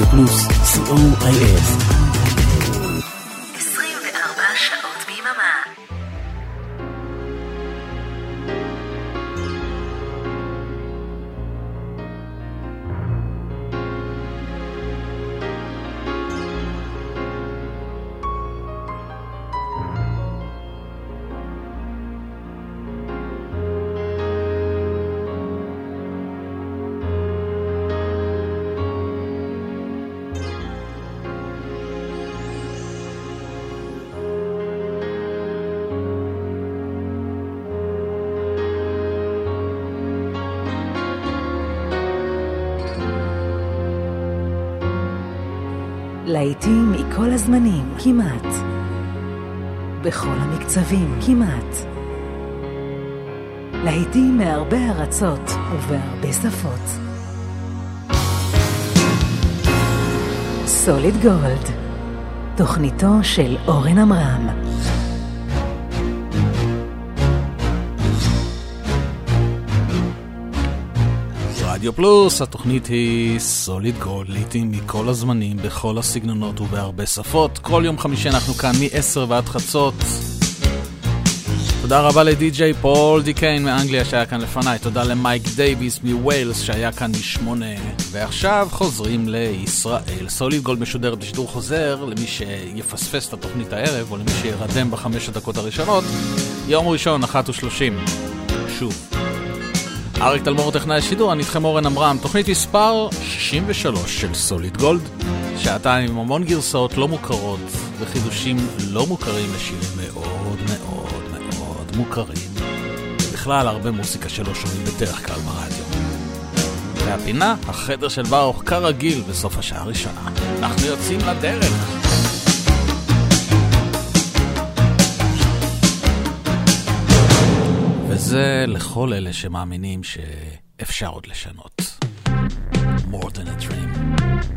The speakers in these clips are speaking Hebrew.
רדיו פלוס, co.il להיטים מכל הזמנים, כמעט. בכל המקצבים, כמעט. להיטים מהרבה ארצות ובהרבה שפות. סוליד גולד, תוכניתו של אורן עמרם. רדיו פלוס, התוכנית היא Solid Gold, להיטים מכל הזמנים, בכל הסגנונות ובהרבה שפות. כל יום חמישי אנחנו כאן מ-10 ועד חצות. תודה רבה לדי-ג'יי פול דיקיין מאנגליה שהיה כאן לפניי, תודה למייק דייוויס מווילס שהיה כאן משמונה. ועכשיו חוזרים לישראל. Solid Gold משודרת בשידור חוזר למי שיפספס את התוכנית הערב, או למי שירדם בחמש הדקות הראשונות. יום ראשון, אחת ושלושים. שוב. אריק תלמור טכנאי השידור, אני איתכם אורן עמרם, תוכנית מספר 63 של סוליד גולד, שעתיים עם המון גרסאות לא מוכרות וחידושים לא מוכרים לשירים מאוד מאוד מאוד מוכרים. בכלל הרבה מוסיקה שלא שומעים בדרך כלל ברדיו. והפינה, החדר של ברוך כרגיל בסוף השעה הראשונה. אנחנו יוצאים לדרך. וזה לכל אלה שמאמינים שאפשר עוד לשנות. More than a dream,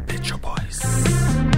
Picture Boys.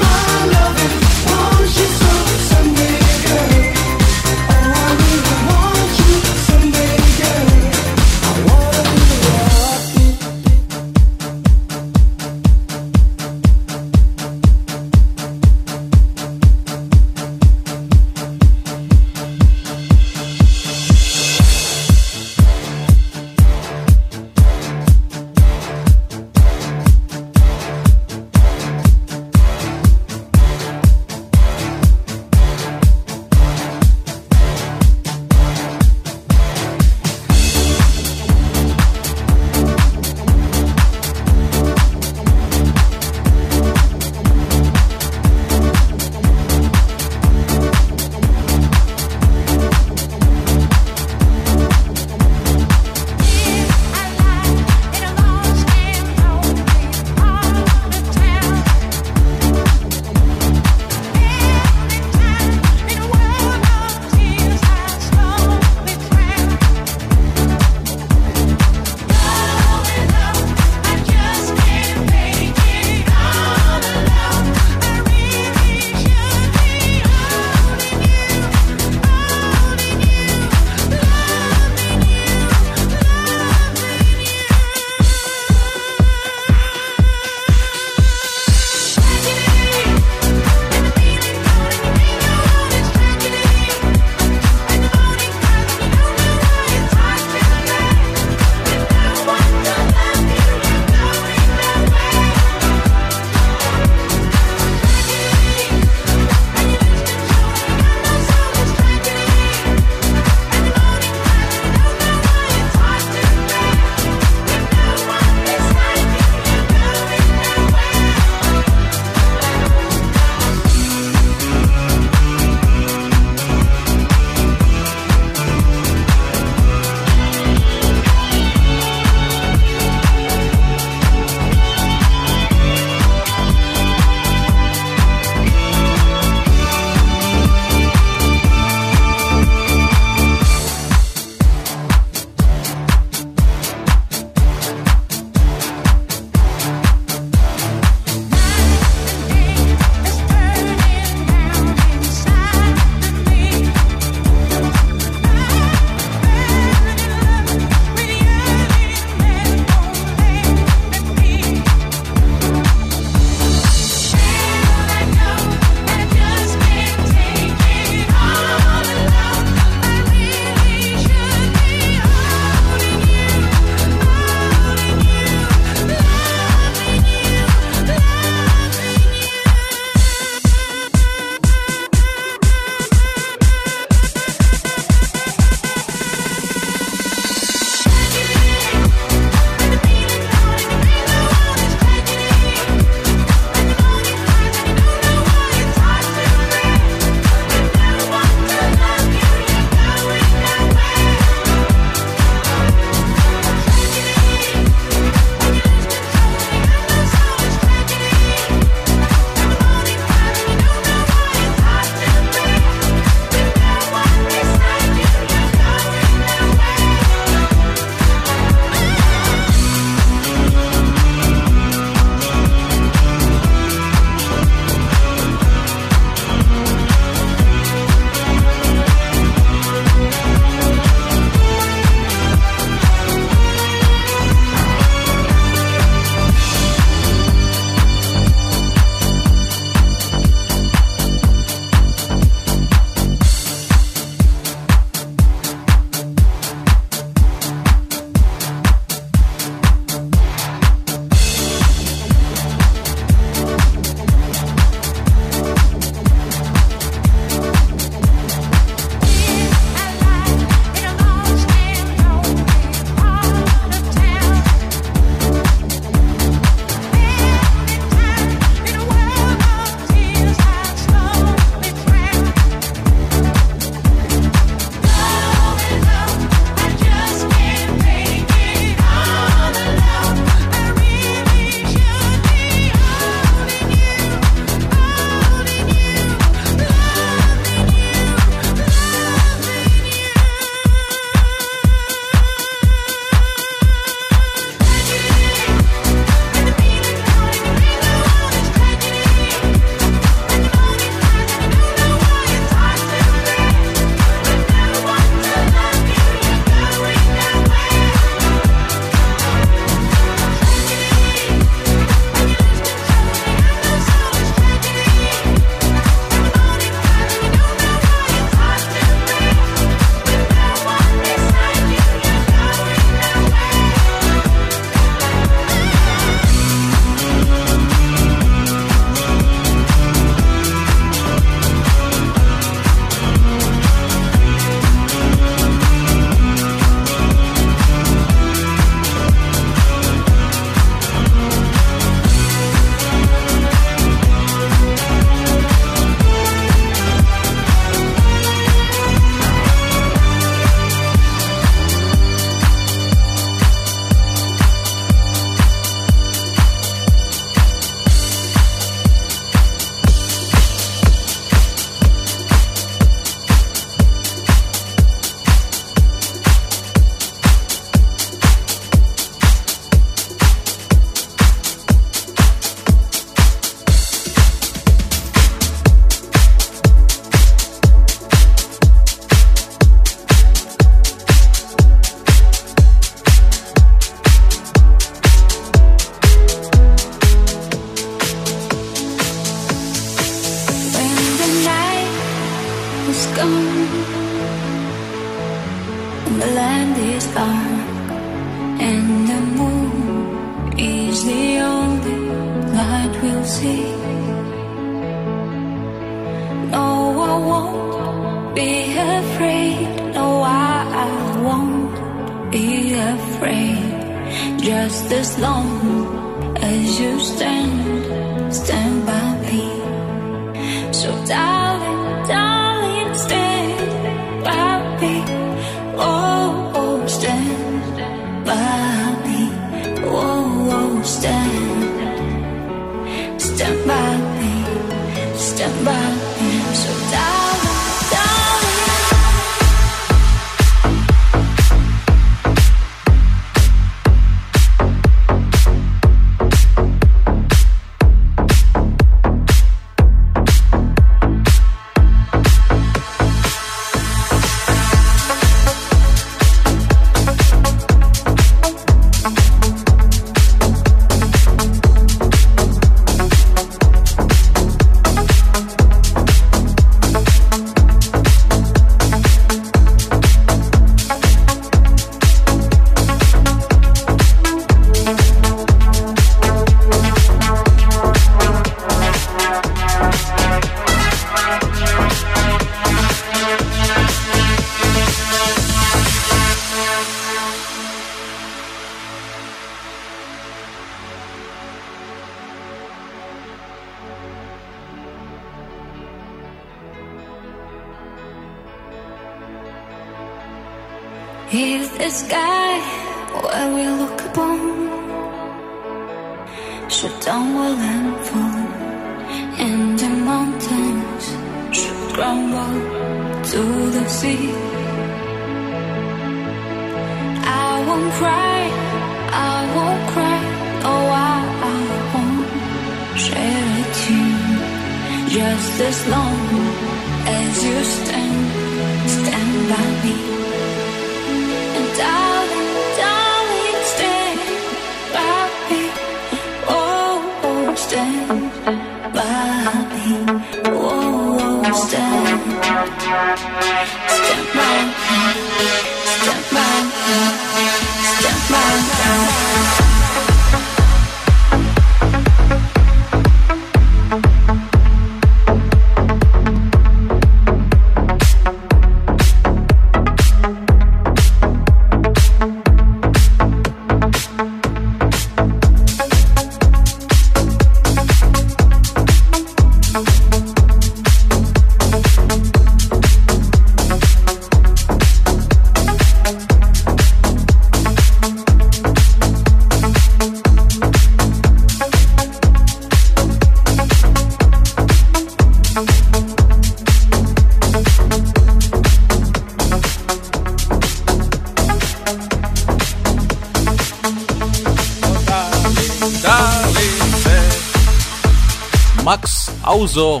אוזו,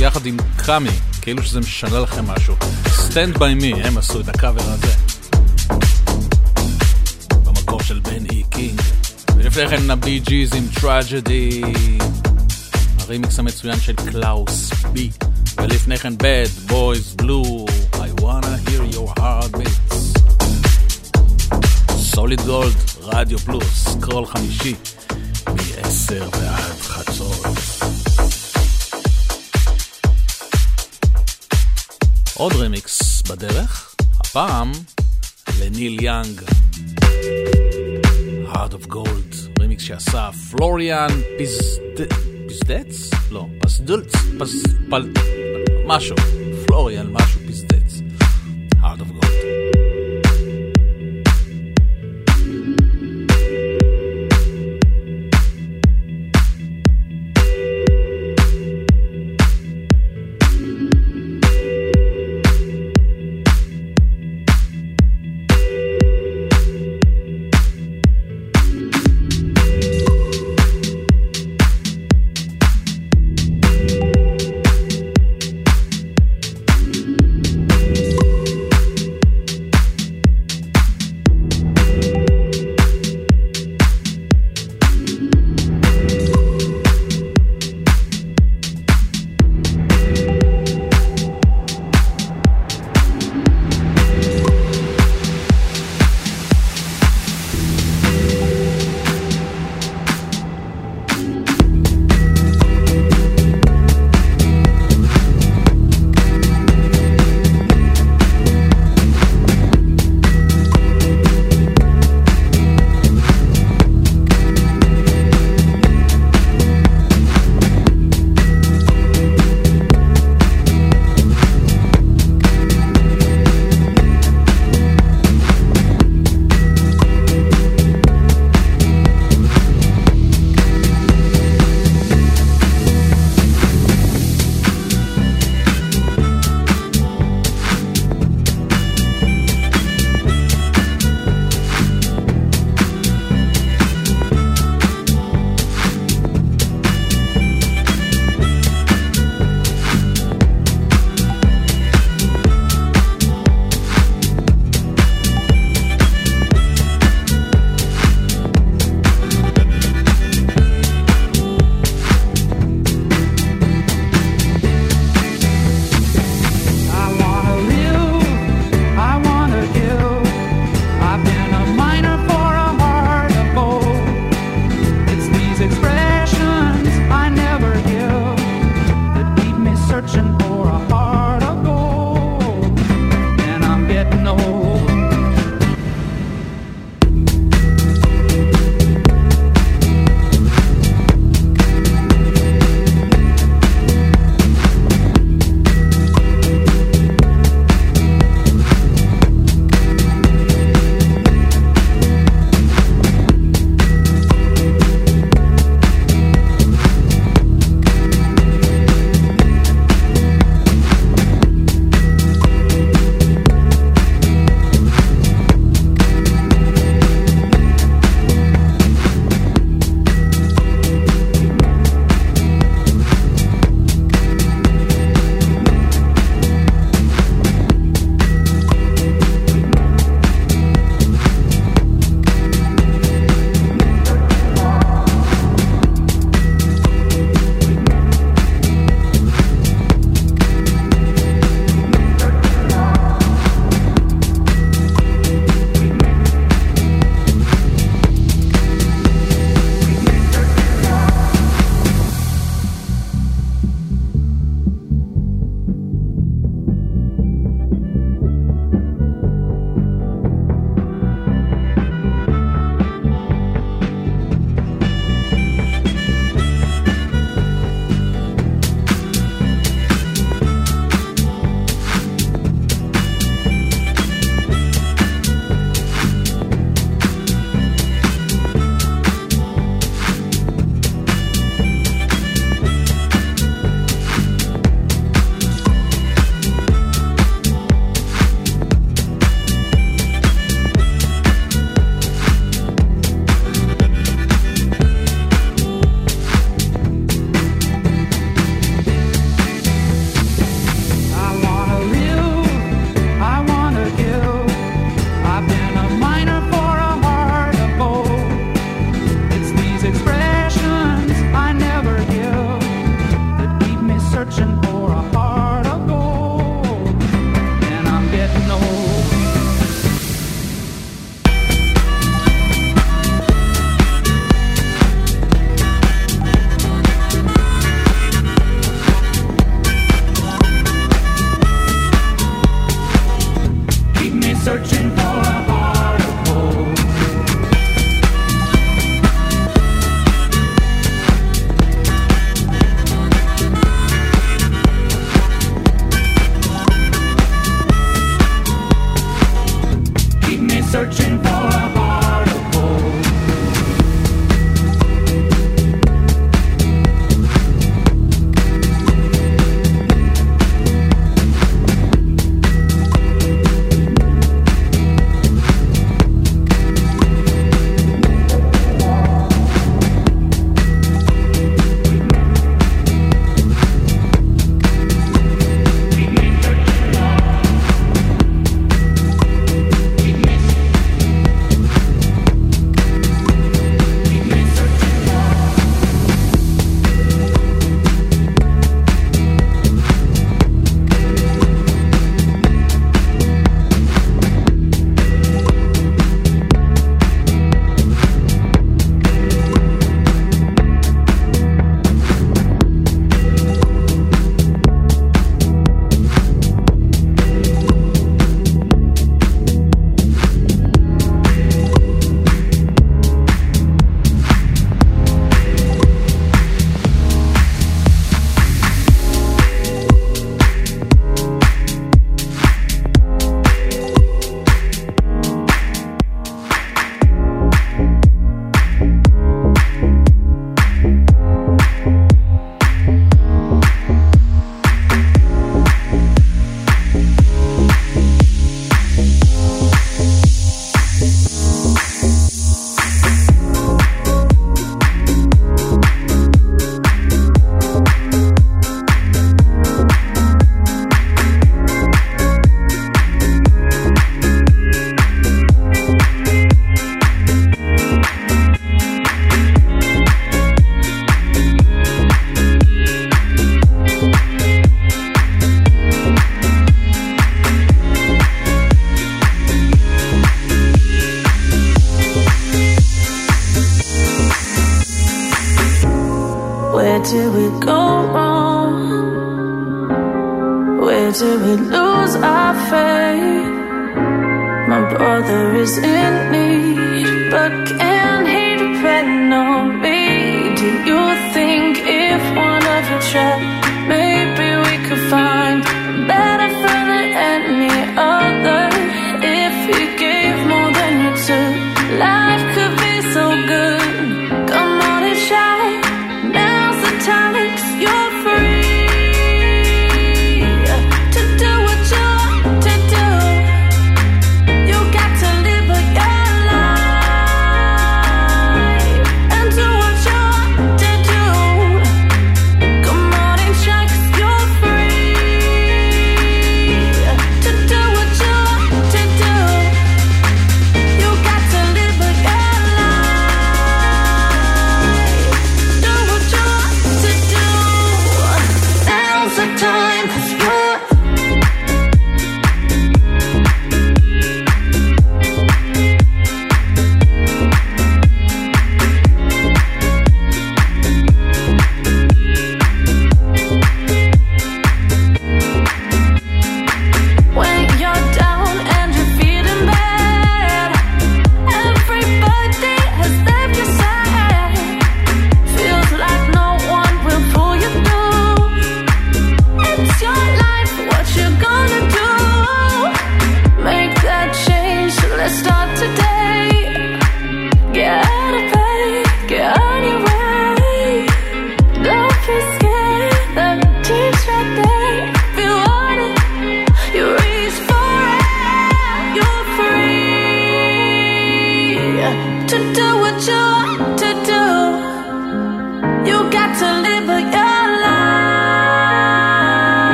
יחד עם קאמי, כאילו שזה משנה לכם משהו. Stand by me, הם עשו את הקאבר הזה. במקור של בן אי קינג. ולפני כן הבי ג'יז עם Tragedy. הרימיקס המצוין של קלאוס בי. ולפני כן bad boys blue, I wanna hear your heart beats. Solid Gold, רדיו פלוס, כל יום חמישי, מ-10 ועד עוד רמיקס בדרך, הפעם לניל יאנג. Heart of Gold, רמיקס שעשה פלוריאן פיזדץ? לא, פסדולץ, פס... פל... משהו, פלוריאן משהו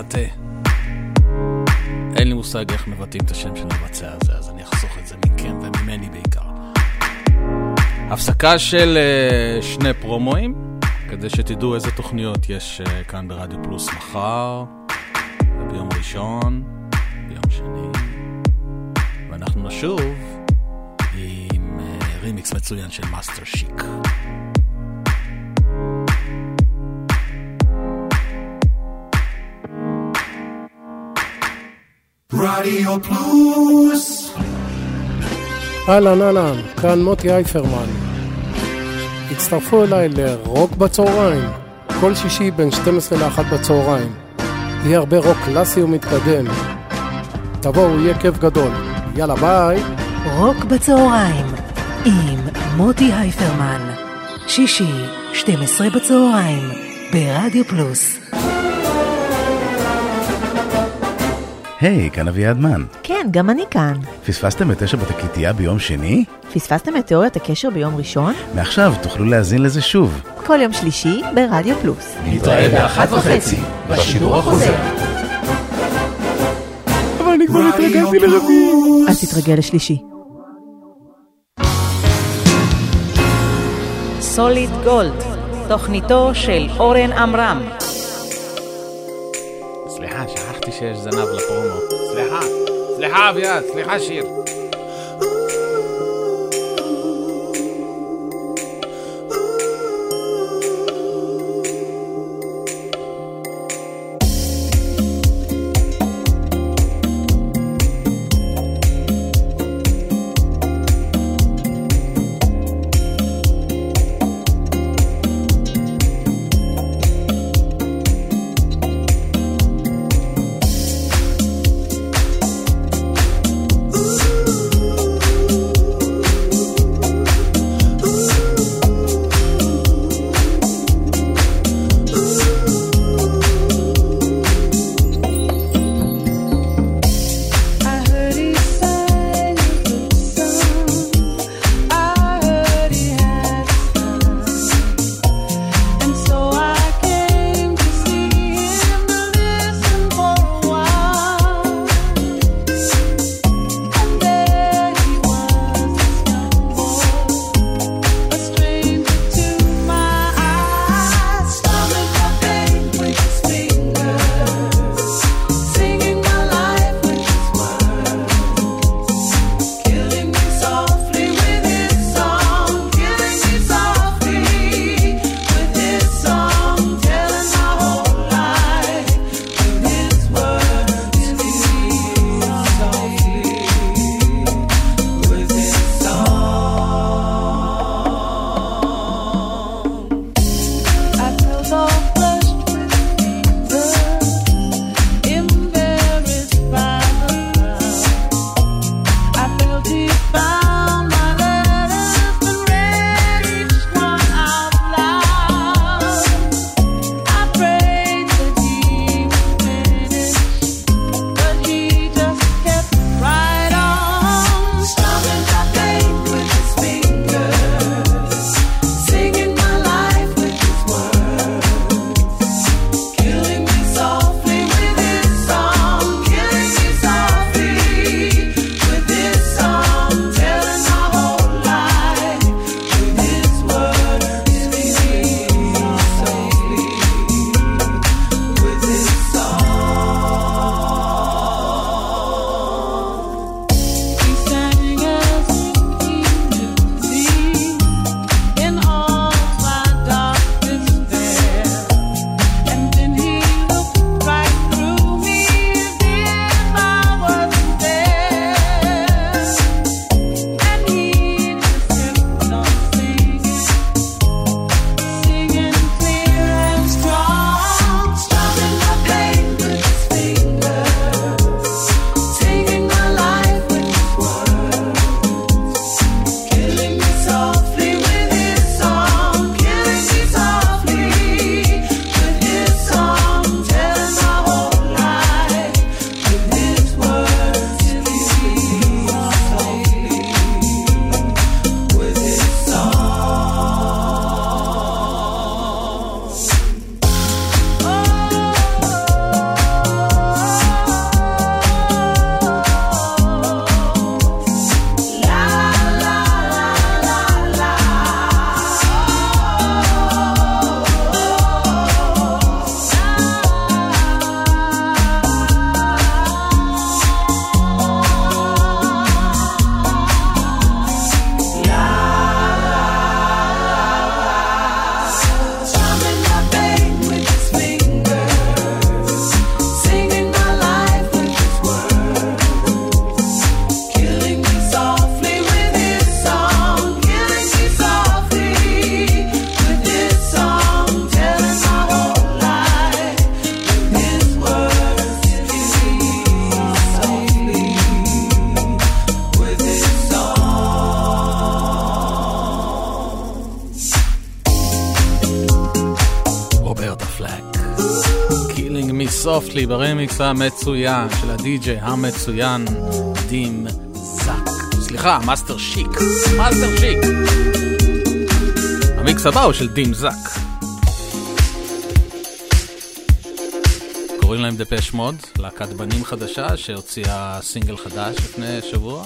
קראטה. אין לי מושג איך מבטאים את השם של המבצע הזה, אז אני אחסוך את זה מכם וממני בעיקר. הפסקה של אה, שני פרומואים, כדי שתדעו איזה תוכניות יש אה, כאן ברדיו פלוס מחר, וביום ראשון, ביום שני, ואנחנו נשוב עם אה, רימיקס מצוין של מאסטר שיק. רדיו פלוס אהלן אהלן, כאן מוטי אייפרמן. הצטרפו אליי לרוק בצהריים, כל שישי בין 12 ל-1 בצהריים. יהיה הרבה רוק קלאסי ומתקדם. תבואו, יהיה כיף גדול. יאללה ביי. רוק בצהריים עם מוטי הייפרמן. שישי, 12 בצהריים, ברדיו פלוס. היי, hey, כאן אביעד מן. כן, גם אני כאן. פספסתם את תשע בתקליטייה ביום שני? פספסתם את תיאוריית הקשר ביום ראשון? מעכשיו תוכלו להאזין לזה שוב. כל יום שלישי ברדיו פלוס. נתראה באחת וחצי, בשידור החוזר. אבל אני כבר התרגלתי לרביעי. אז תתרגל לשלישי. סוליד גולד, תוכניתו של אורן עמרם. סליחה, שכחתי שיש זנב לפרומו. סליחה, סליחה אביעד, סליחה Softly ברמיקס המצוין של הדי-ג'יי המצוין דים זאק. סליחה, מאסטר שיק. מאסטר שיק. המיקס הבא הוא של דים זאק. קוראים להם דפש מוד, להקת בנים חדשה שהוציאה סינגל חדש לפני שבוע.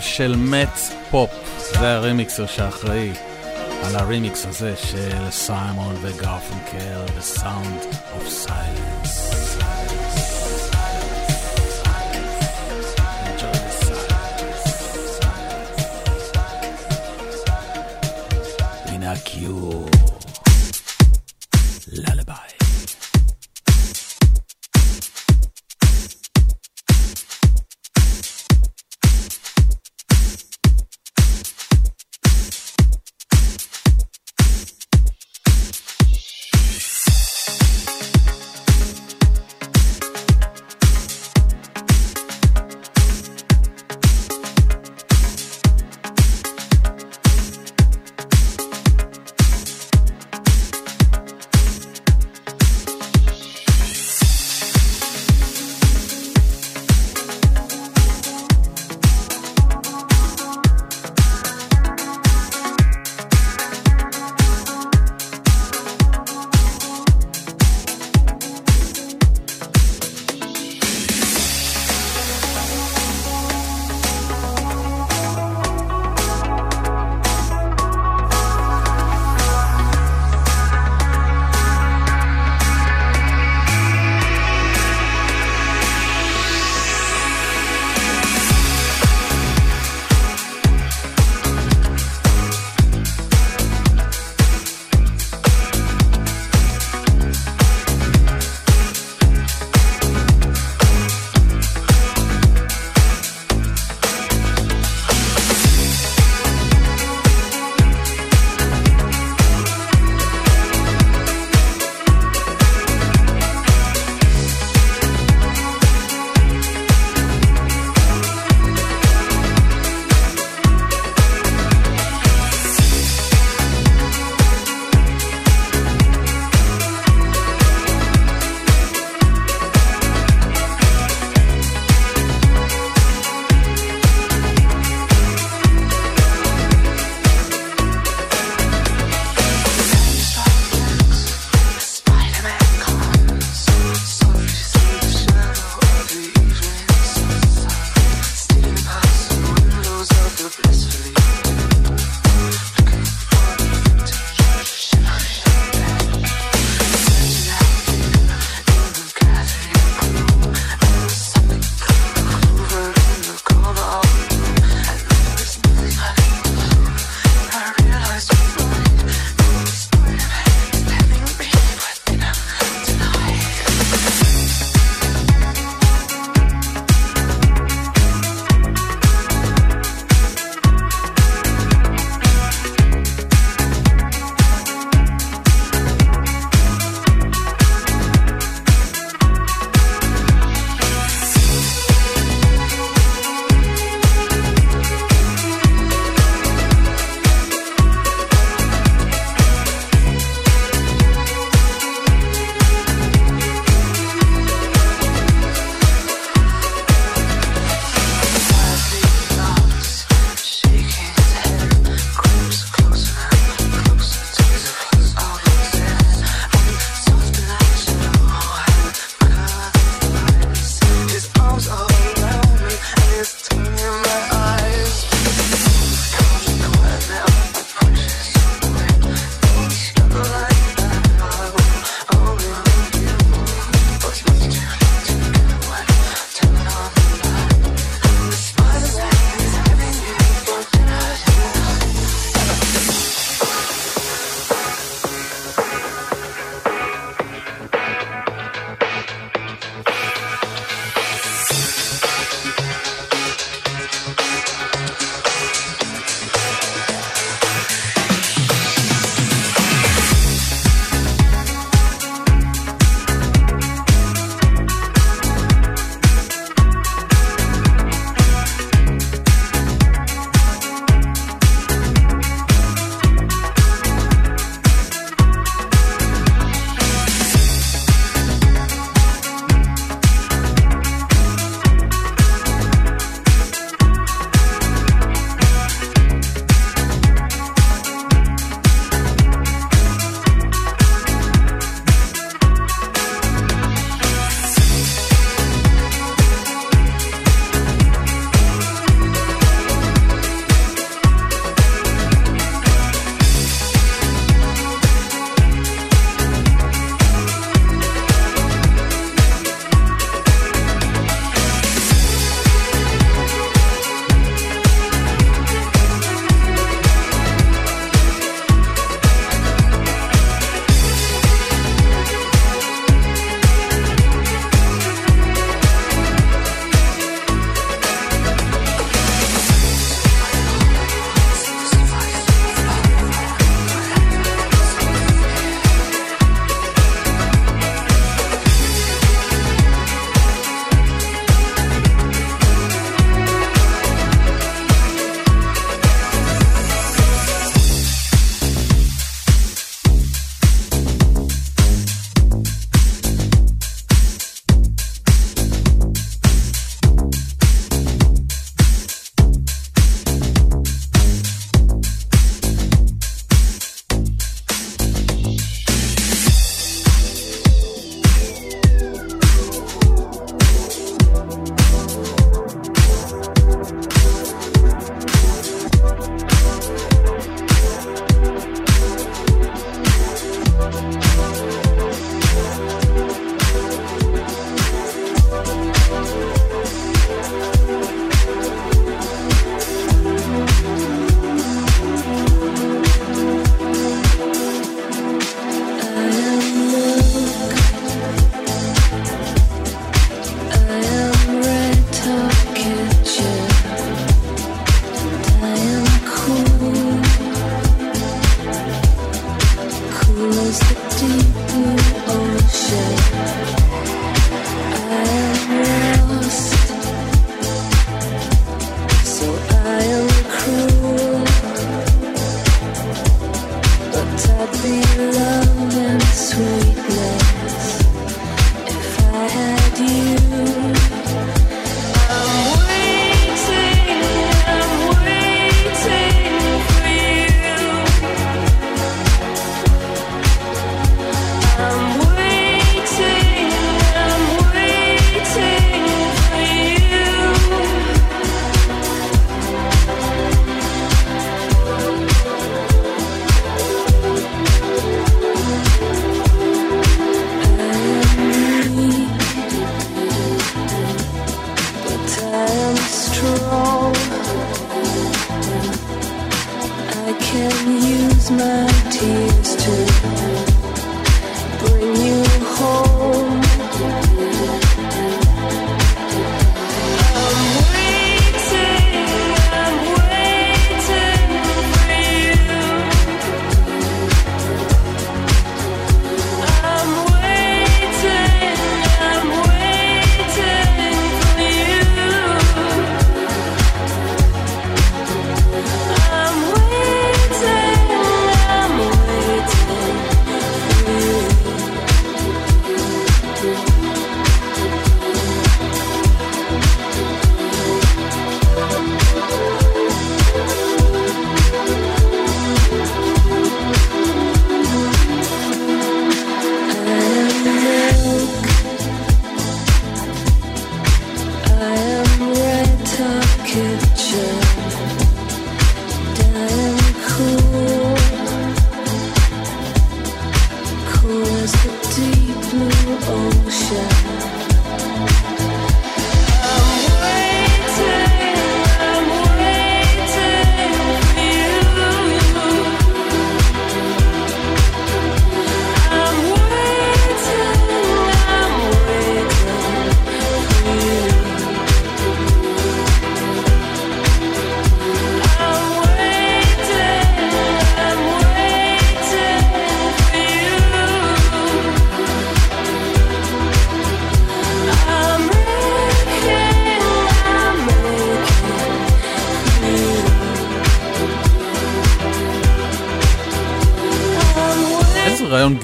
של מאט פופ, זה הרימיקסר שאחראי על הרימיקס הזה של סיימון וגרפנקל, The Sound of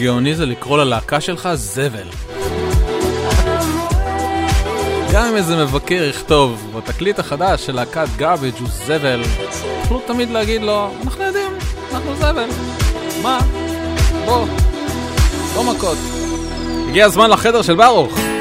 גאוני זה לקרוא ללהקה שלך זבל. גם אם איזה מבקר יכתוב, בתקליט החדש של להקת גאבג' הוא זבל, תוכלו תמיד להגיד לו, אנחנו יודעים, אנחנו זבל. מה? בוא, לא מכות. הגיע הזמן לחדר של ברוך.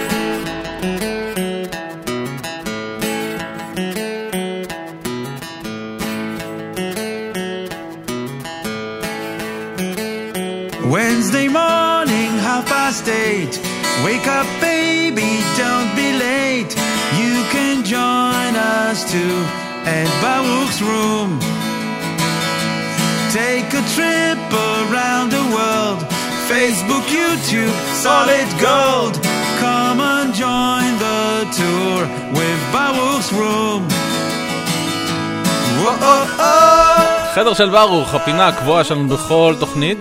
חדר של ברוך, הפינה הקבועה שלנו בכל תוכנית,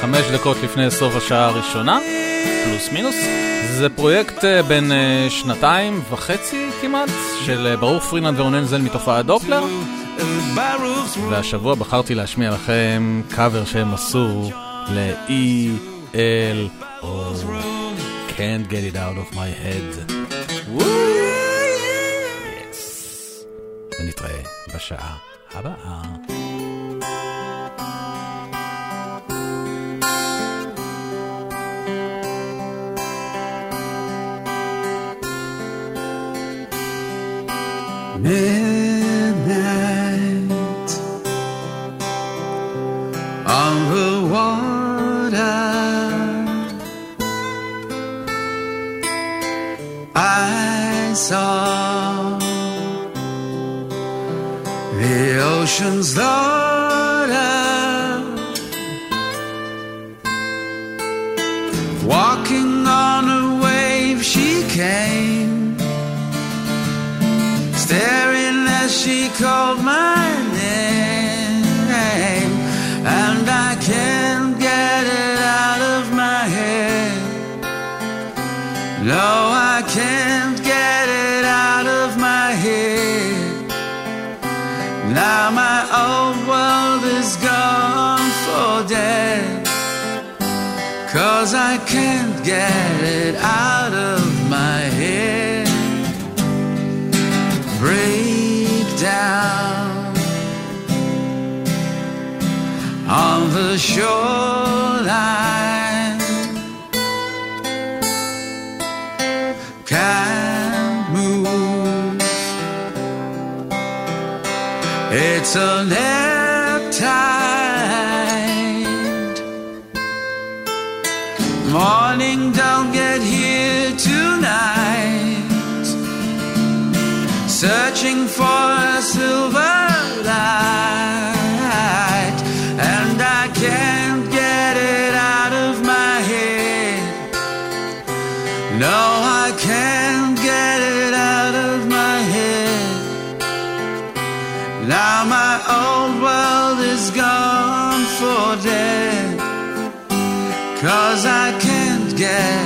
חמש דקות לפני סוף השעה הראשונה, פלוס מינוס. זה פרויקט אה, בין אה, שנתיים וחצי כמעט, של אה, ברוך פרינד ורונן זל מתופעת דופלר. והשבוע בחרתי להשמיע לכם קאבר שהם עשו ל-E-L-O. Can't get it out of my head. Yes. ונתראה בשעה הבאה. Yeah. Morning don't get here tonight. Searching for a silver light. Cause I can't get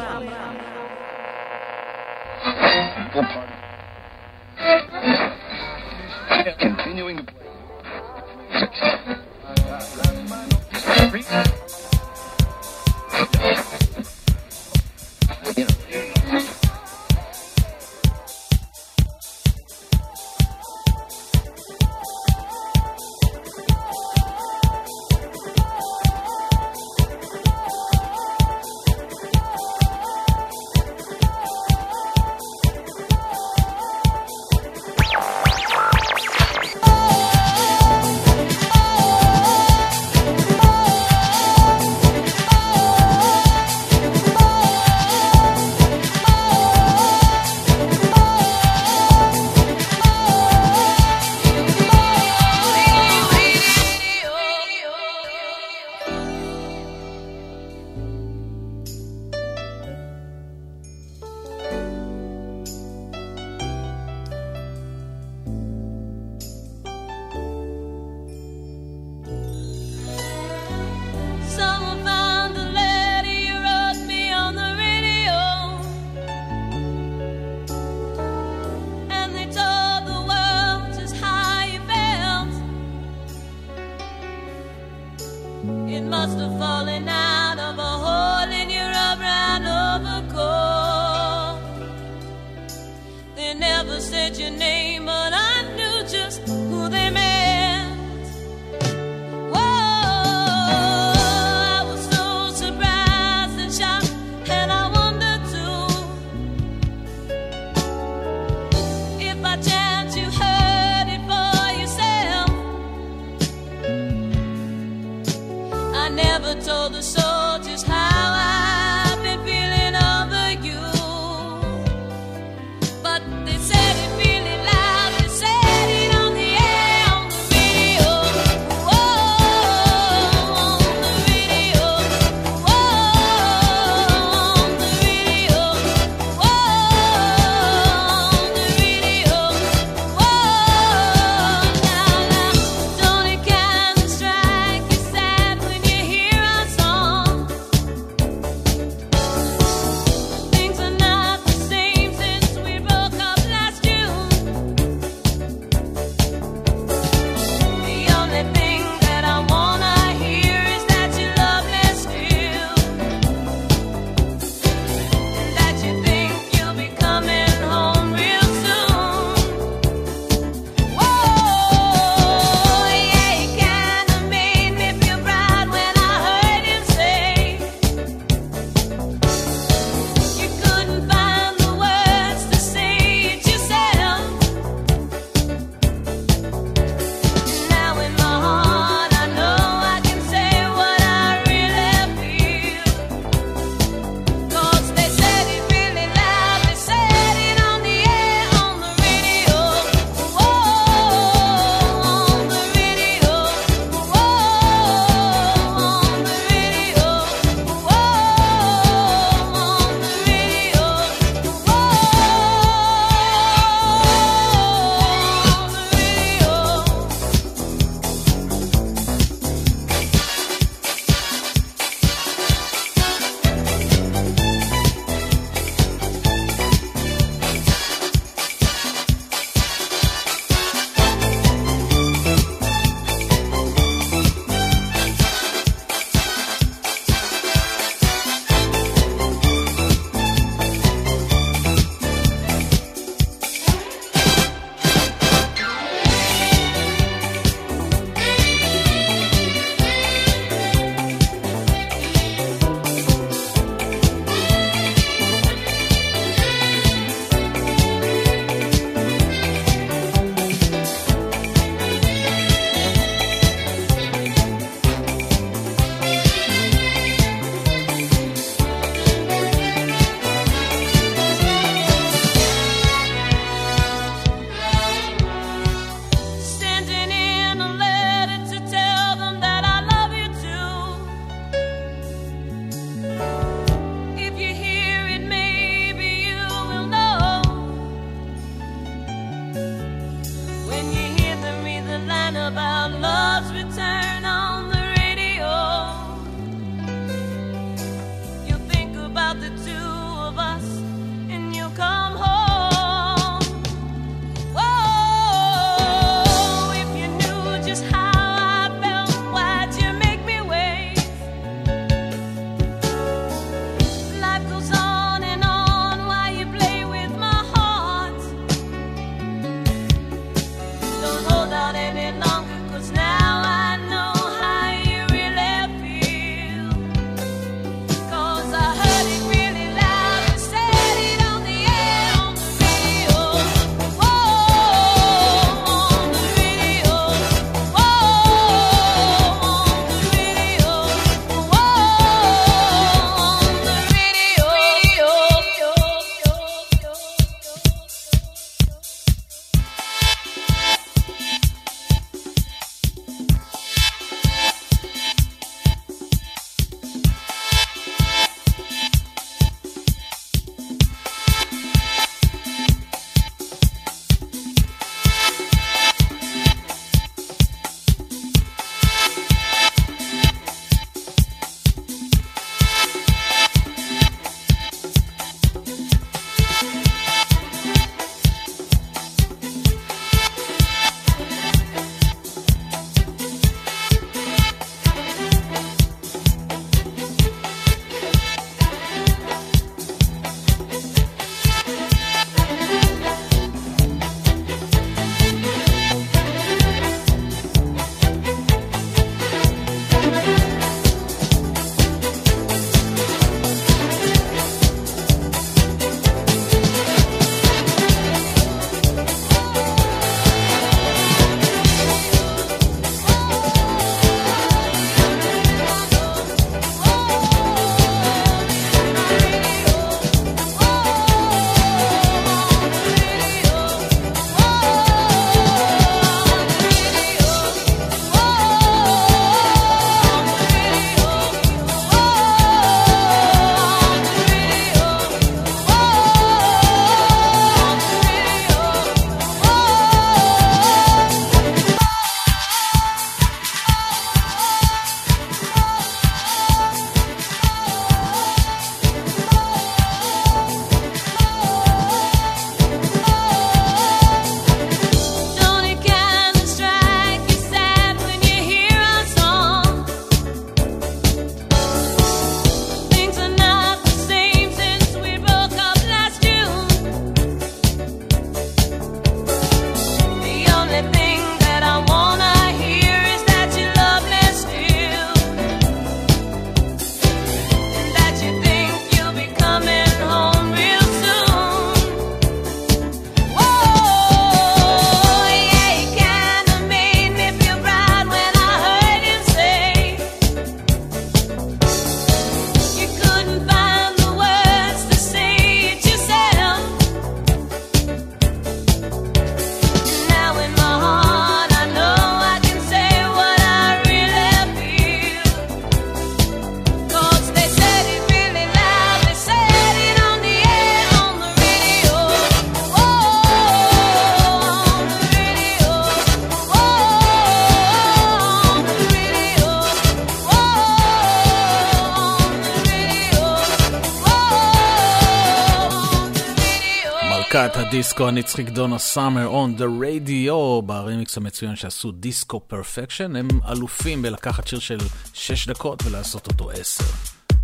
הדיסקו הנצחית דונה סאמר On the Radio ברימיקס המצוין שעשו דיסקו פרפקשן הם אלופים בלקחת שיר של 6 דקות ולעשות אותו 10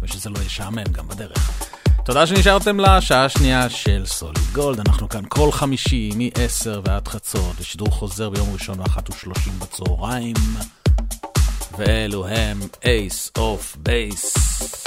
ושזה לא ישעמם גם בדרך. תודה שנשארתם לשעה השנייה של Solid Gold, אנחנו כאן כל חמישי מ-10 ועד חצות, ושידור חוזר ביום ראשון ב-13 בצהריים, ואלו הם אייס אוף בייס.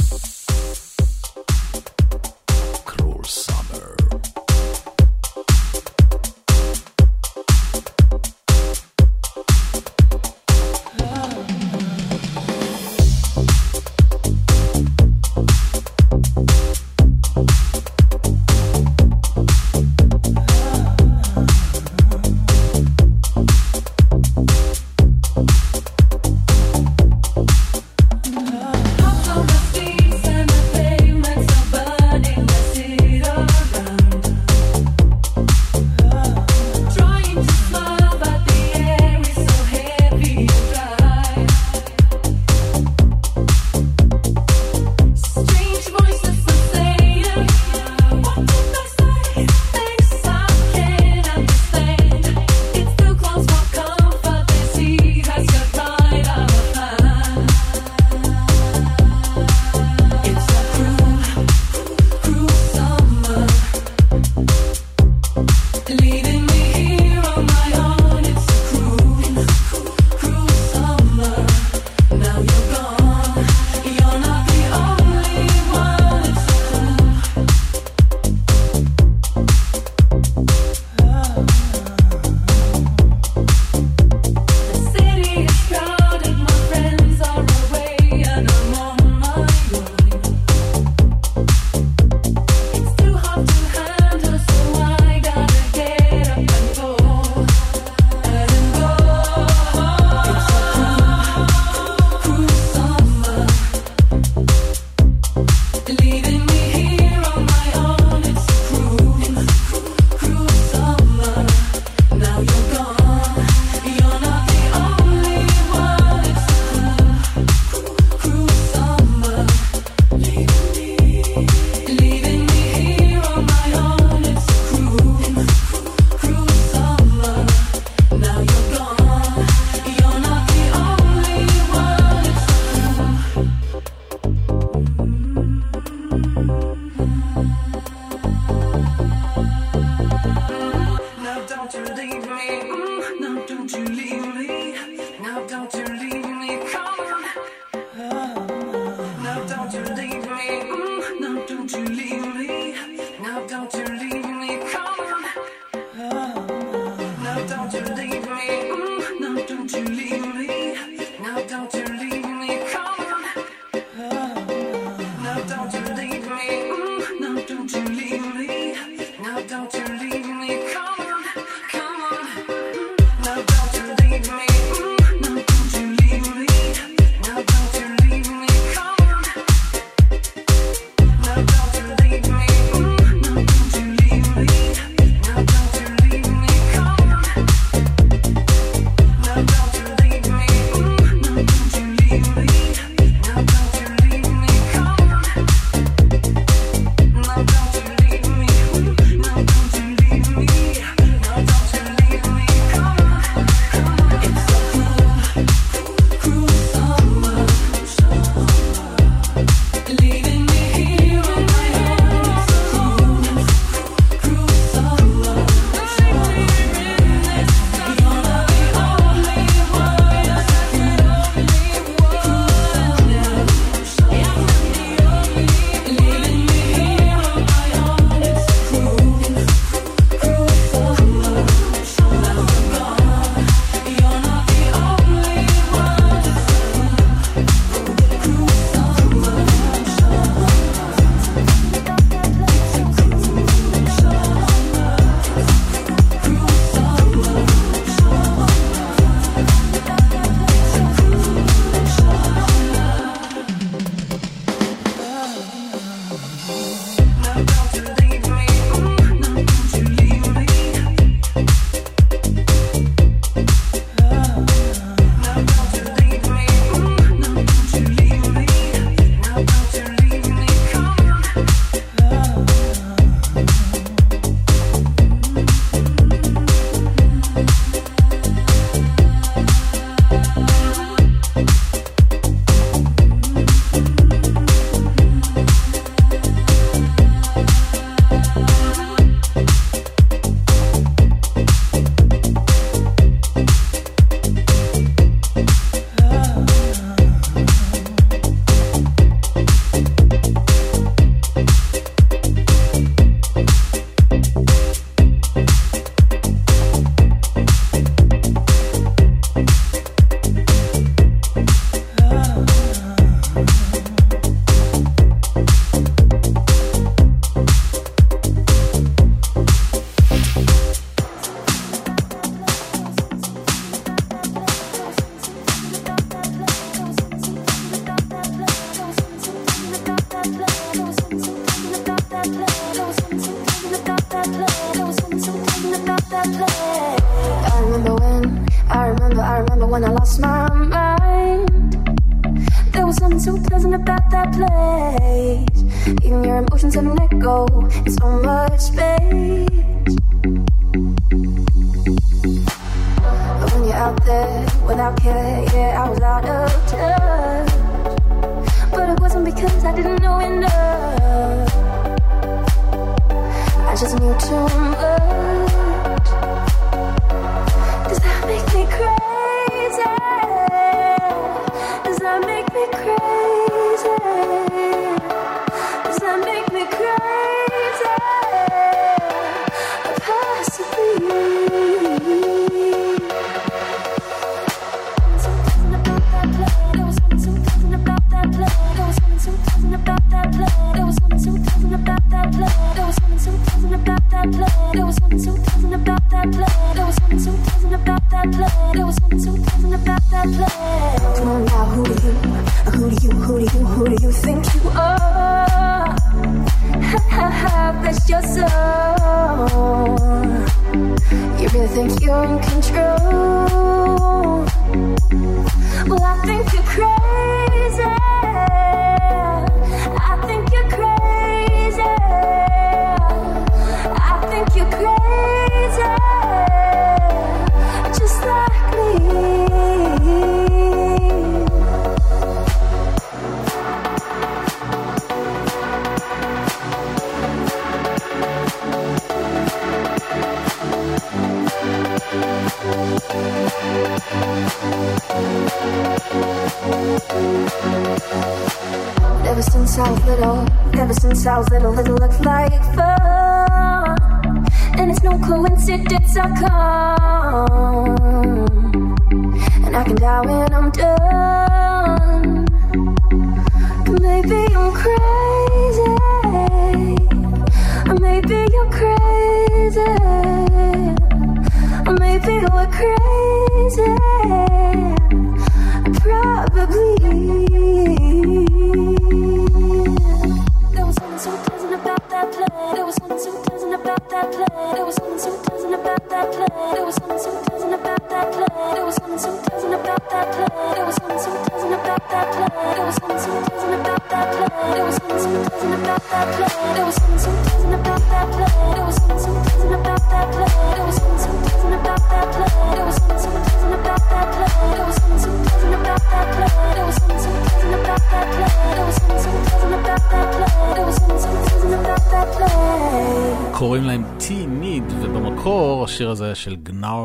cry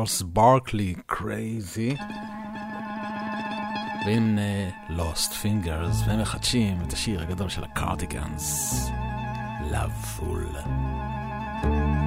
צ'ארלס ברקלי, קרייזי. ועם Lost Fingers, והם מחדשים את השיר הגדול של הקרטיגנס, Lovefool. thank you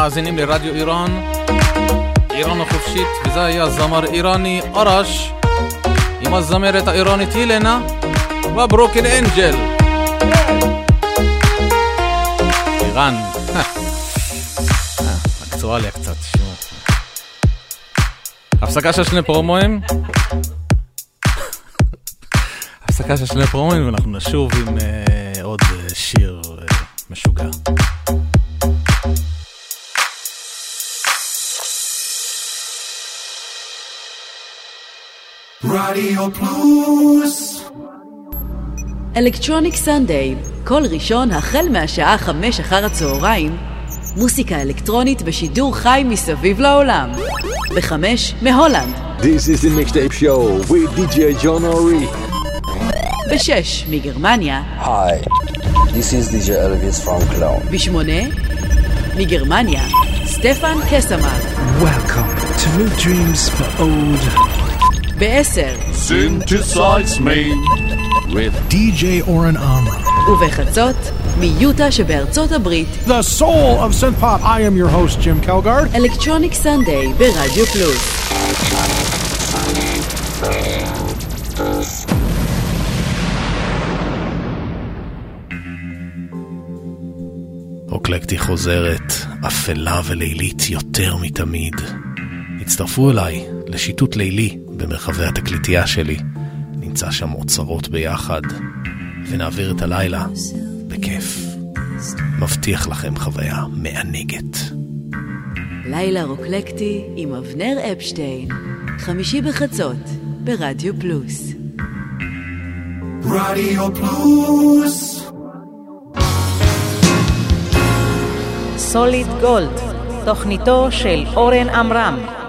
מאזינים לרדיו איראן, איראן החופשית, וזה היה זמר איראני ארש עם הזמרת האיראנית הילנה וברוקן אנג'ל. איראן, אקטואליה קצת, תשמעו. הפסקה של שני פרומואים. הפסקה של שני פרומואים ואנחנו נשוב עם uh, עוד uh, שיר uh, משוגע. רדיו פלוס אלקטרוניק סנדיי, כל ראשון החל מהשעה חמש אחר הצהריים, מוסיקה אלקטרונית בשידור חי מסביב לעולם. בחמש, מהולנד. This is the mixtape show with DJ John Ori. בשש, מגרמניה. Hi, this is DJ Elvis from Cologne. בשמונה, מגרמניה, סטפן קסמן. Welcome to New Dreams for Old. בעשר, Synthesize me with DJ Oren Amram. ובחצות, מיוטה שבארצות הברית. The soul of synth pop. I am your host, Jim Kelgard. אלקטרוניק סנדיי ברדיו פלוס. אוקלקטי חוזרת, אפלה ולילית יותר מתמיד. הצטרפו אליי לשיטוט לילי במרחבי התקליטייה שלי. נמצא שם אוצרות ביחד, ונעביר את הלילה בכיף. מבטיח לכם חוויה מענגת. לילה רוקלקטי עם אבנר אפשטיין. חמישי בחצות, ברדיו פלוס. רדיו פלוס סוליד גולד, תוכניתו של אורן עמרם.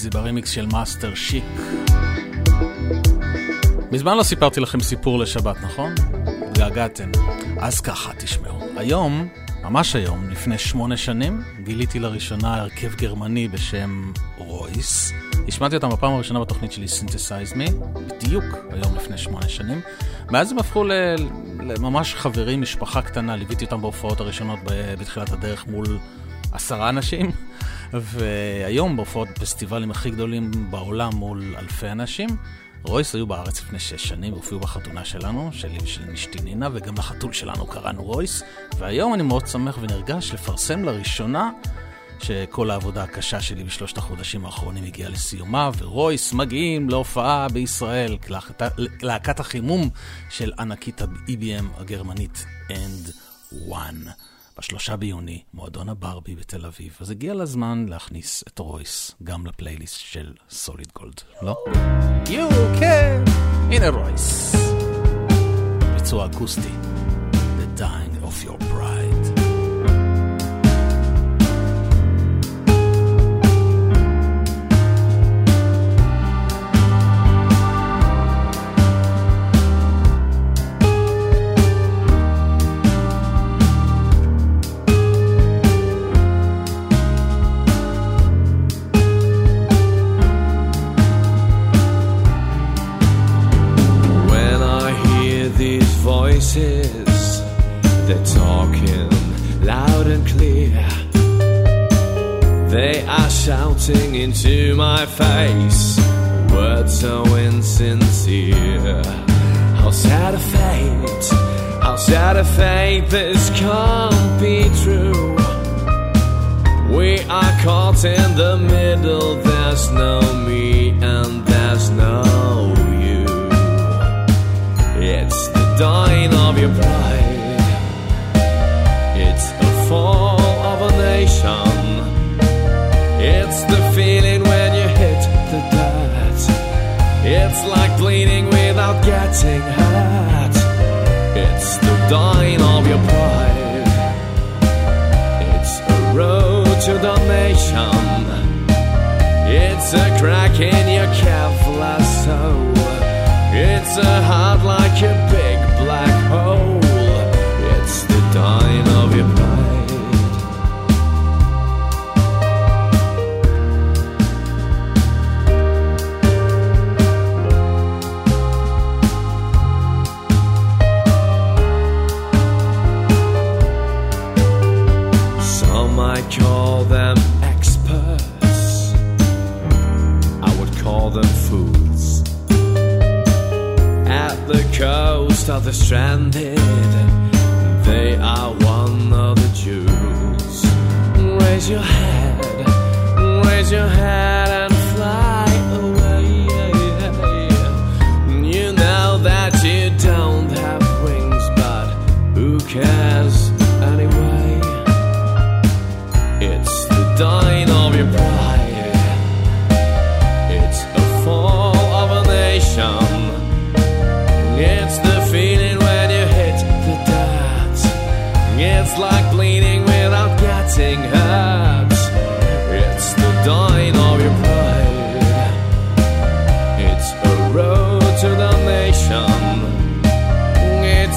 קרייזי ברימיקס של מאסטר שיק. מזמן לא סיפרתי לכם סיפור לשבת, נכון? התגעגעתם. אז ככה, תשמעו. היום, ממש היום, לפני שמונה שנים, גיליתי לראשונה הרכב גרמני בשם רויס. השמעתי אותם בפעם הראשונה בתוכנית שלי Synthesize Me, בדיוק היום לפני שמונה שנים. מאז הם הפכו ל- לממש חברים, משפחה קטנה, ליוויתי אותם בהופעות הראשונות בתחילת הדרך מול עשרה אנשים, והיום בהופעות פסטיבלים הכי גדולים בעולם מול אלפי אנשים. רויס היו בארץ לפני שש שנים, והופיעו בחתונה שלנו, שלי ושל אשתי נינה, וגם לחתול שלנו קראנו רויס, והיום אני מאוד שמח ונרגש לפרסם לראשונה שכל העבודה הקשה שלי בשלושת החודשים האחרונים הגיעה לסיומה, ורויס מגיעים להופעה בישראל, להקת החימום של ענקית ה-EBM הגרמנית End One. בשלושה ביוני, מועדון הברבי בתל אביב, אז הגיע לזמן להכניס את רויס גם לפלייליסט של סוליד גולד, לא? You can! הנה רויס. ביצוע אקוסטי, The Dying of Your Pride. They're talking loud and clear. They are shouting into my face words so insincere. How sad a fate, how sad a fate, this can't be true. We are caught in the middle, there's no me and there's no you. It's the dying of your pride. Fall of a nation. It's the feeling when you hit the dirt. It's like bleeding without getting hurt. It's the dying of your pride. It's a road to damnation. It's a crack in your Kevlar soul. It's a heart like a them experts, I would call them fools. At the coast of the stranded, they are one of the jewels. Raise your head, raise your head and fly away. You know that you don't have wings, but who cares?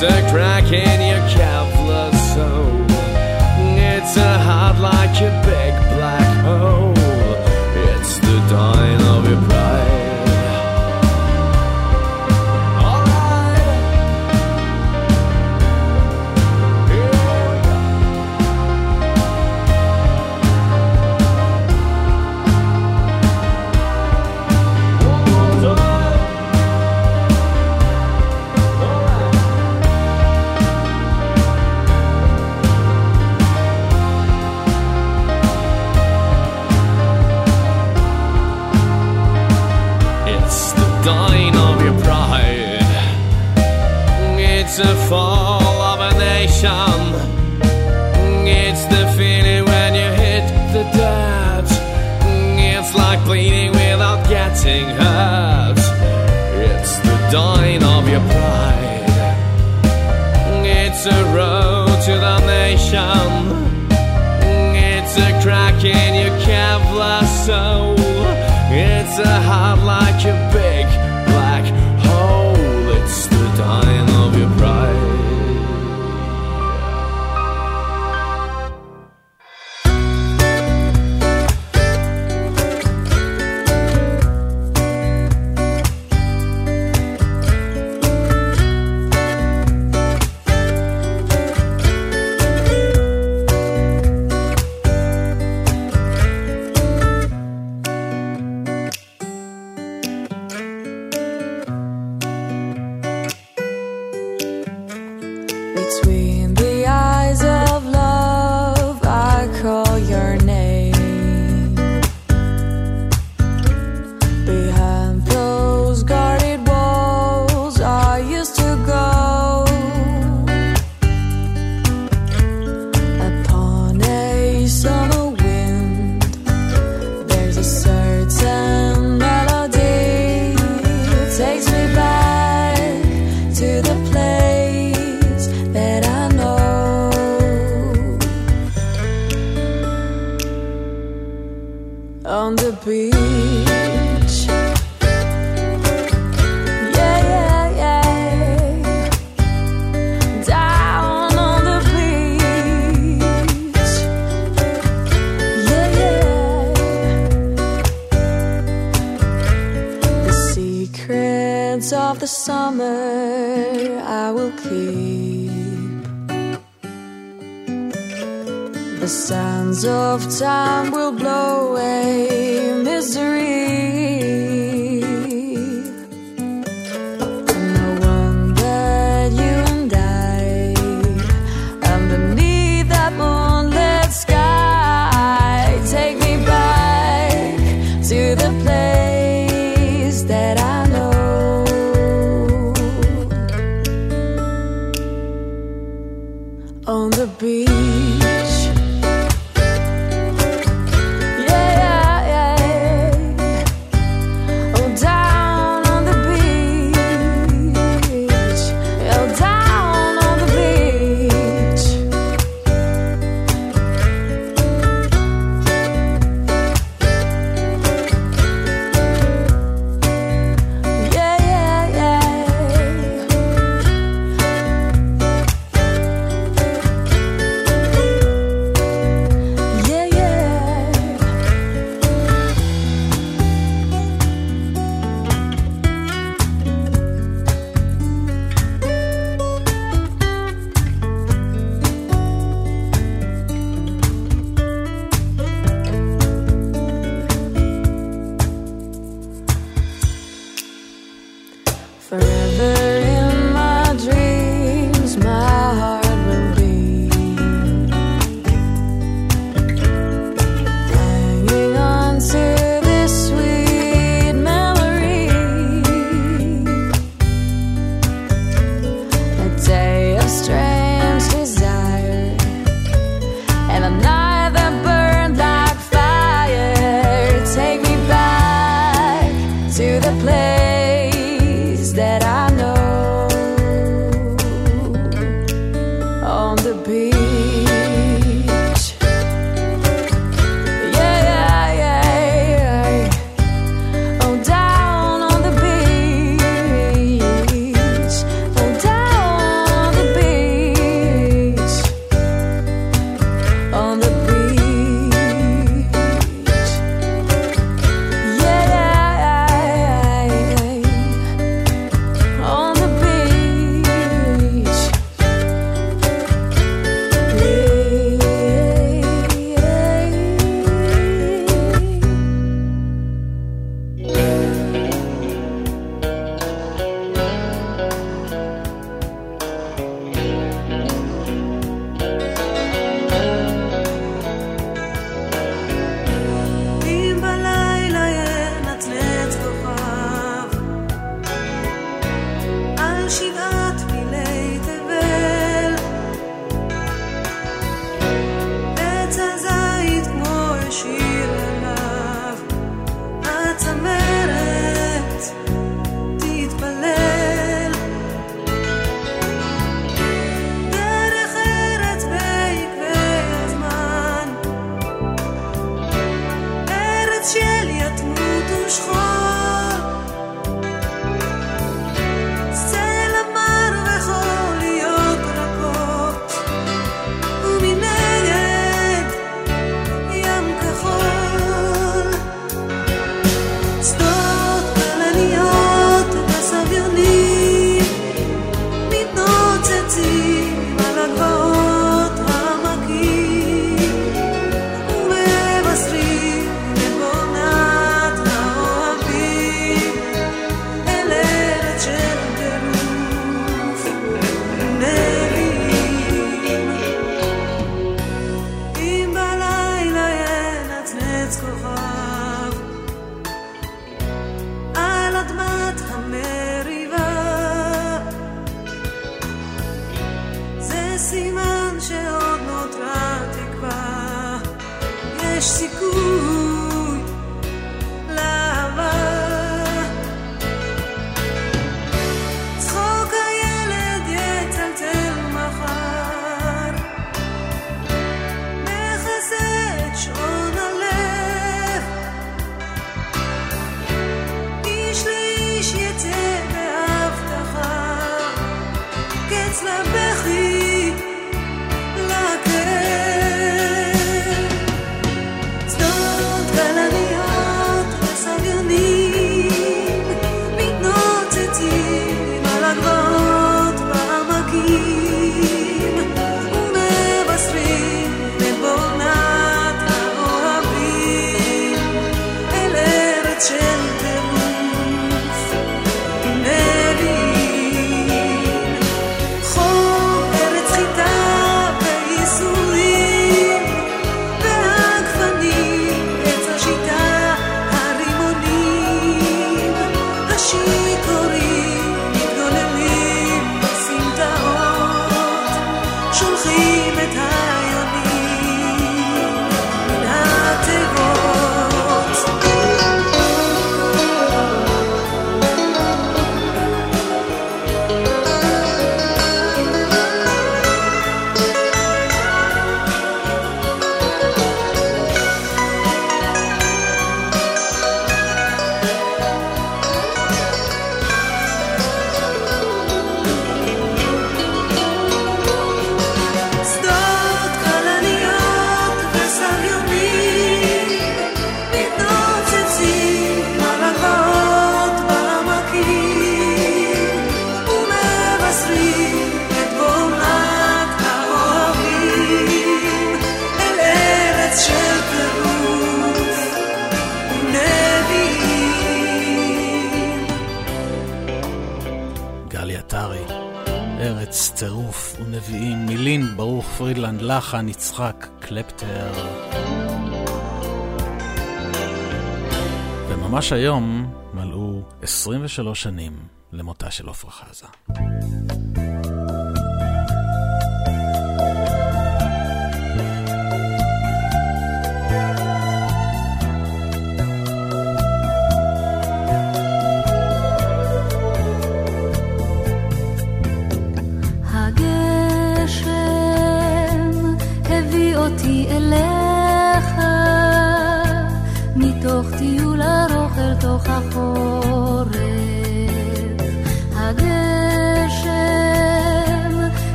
It's a crack in your cavless soul. It's a heart like a big קלפטר. וממש היום מלאו 23 שנים למותה של עפרה חזה.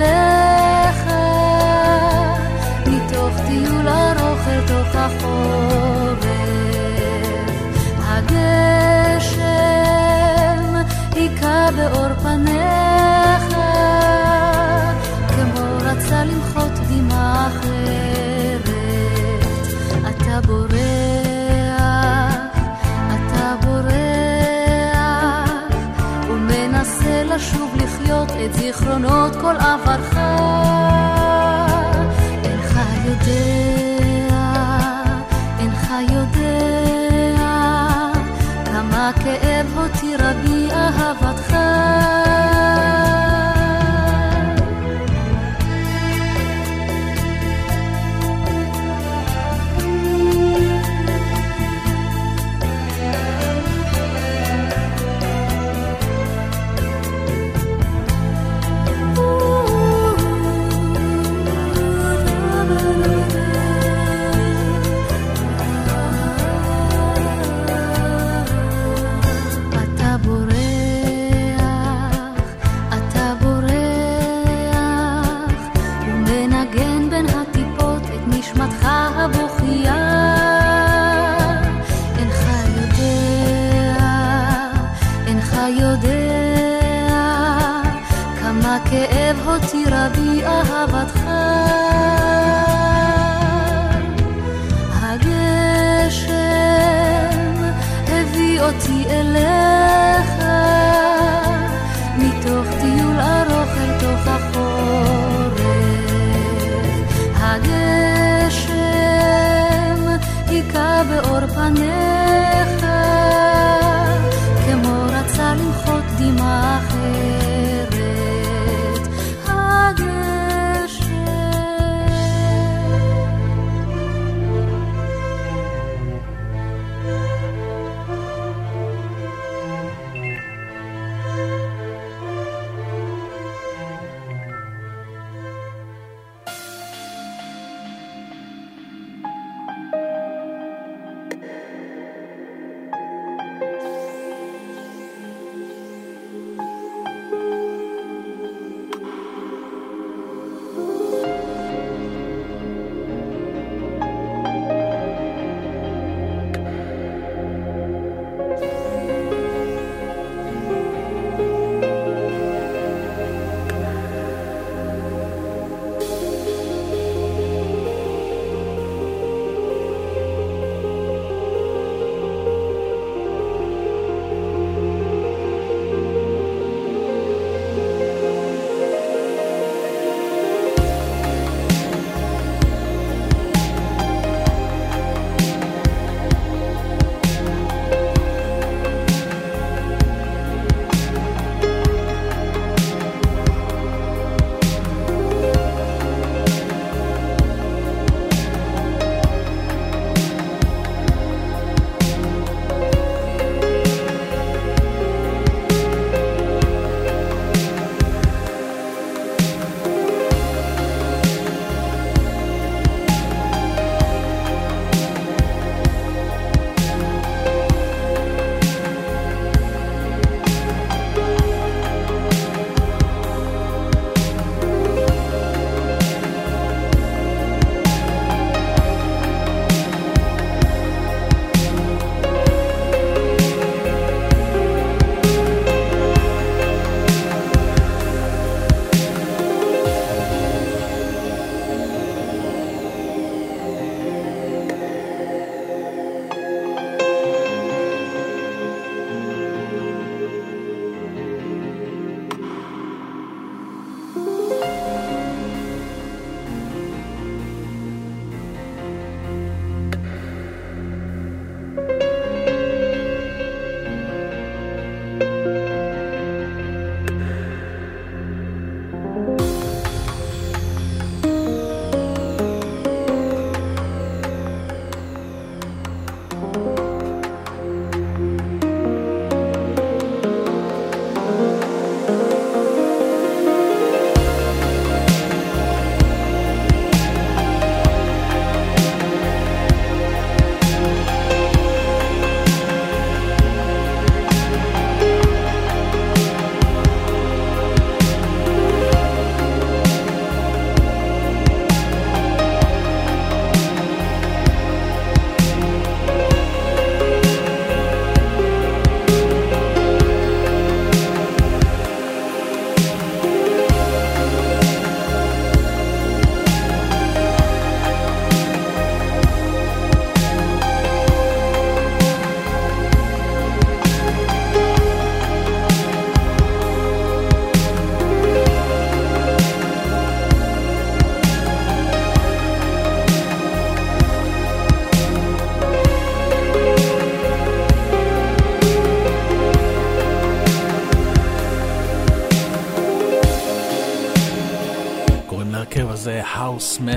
love. full of a כאב הותירה בי אהבתך. הגשם הביא אותי אליה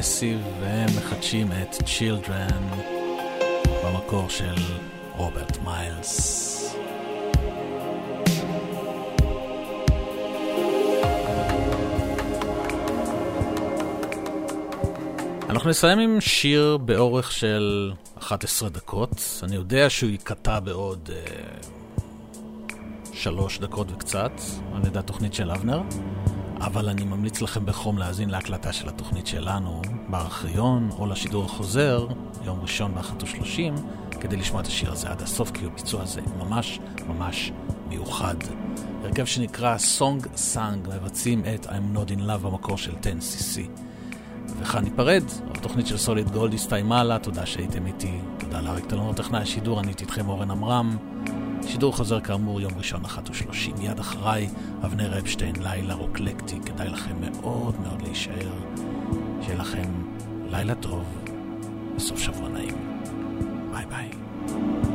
Massive, והם מחדשים את Children במקור של רוברט מיילס. אנחנו נסיים עם שיר באורך של 11 דקות. אני יודע שהוא ייקטע בעוד uh, שלוש דקות וקצת, על ידי התוכנית של אבנר, אבל אני ממליץ לכם בחום להאזין להקלטה של התוכנית שלנו בארכיון או לשידור החוזר, יום ראשון ב-13:30, כדי לשמוע את השיר הזה עד הסוף, כי הביצוע הזה ממש ממש מיוחד. הרכב שנקרא Song Sang מבצעים את I'm Not in Love במקור של 10cc. וכאן ניפרד, התוכנית של סוליד גולד הסתיימה לה, תודה שהייתם איתי, תודה לאריק טלמור טכנאי השידור, אני הייתי איתכם אורן עמרם. שידור חוזר כאמור יום ראשון אחת ושלושים, מיד אחריי אבנר אפשטיין, לילה רוקלקטי, כדאי לכם מאוד מאוד להישאר, שיהיה לכם לילה טוב וסוף שבוע נעים. ביי ביי.